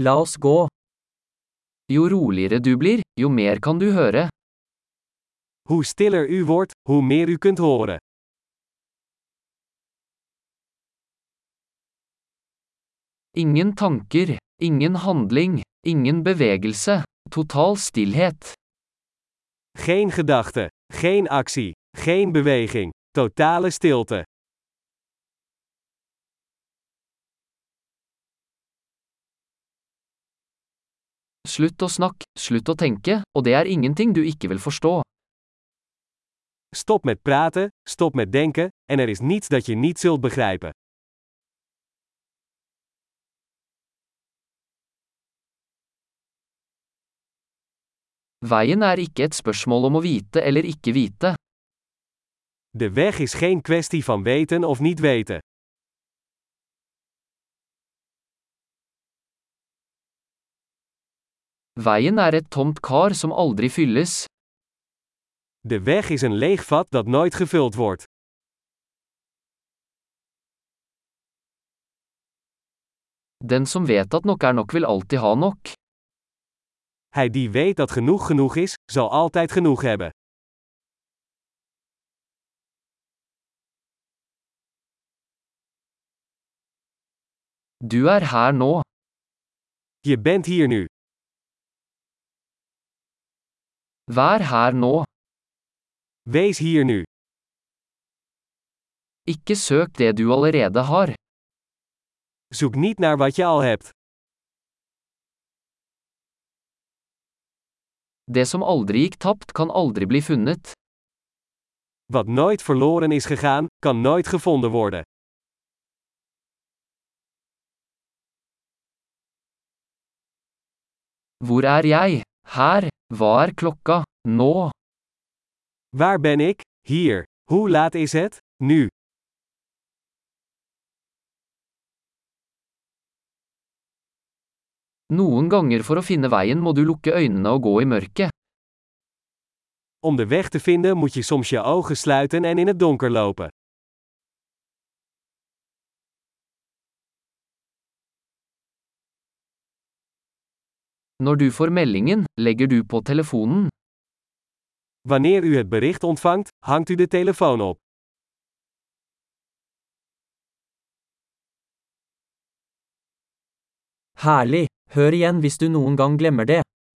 La oss gå. Jo roligere du blir, jo mer kan du høre. Hoe stiller u wordt, hoe meer u kunt horen. Ingen tanker, ingen handling, ingen bevegelse, total stillhet. Geen gedachte, geen actie, geen beweging, totale stilte. Slutt å snakke, slutt å tenke, og det er ingenting du ikke vil forstå. Stop met praten, stop met denken, en er is niets dat je niet zult begrijpen. Veien er ikke et spørsmål om å vite eller ikke vite. De weg is geen kwestie van weten of niet weten. Veien er et tomt kar som aldri fylles. De weg is een leeg vat dat nooit gevuld wordt. Den som vet at nok er nok vil alltid ha nok. Hij die weet dat genoeg genoeg is, zal altijd genoeg hebben. Du er her nå. Je bent hier nu. Vær her nå. Wees hier nu. Ikke søk det du allerede har. Zoek niet naar wat je al hebt. Det som aldri gikk tapt, kan aldri bli funnet. Wat nooit verloren is gegaan, kan nooit gevonden worden. Hvor er jeg? Her. Hva er klokka? Nå. Waar ben ik? Hier. Hoe laat is het? Nu. Noen ganger for å finne veien må du lukke øynene og gå i mørket. Om de weg te vinden moet je soms je ogen sluiten en in het donker lopen. Når du får meldingen, legger du på telefonen. Wanneer u het bericht ontvangt, hangt u de telefoon op. Herlig. Hør igjen hvis du noen gang glemmer det.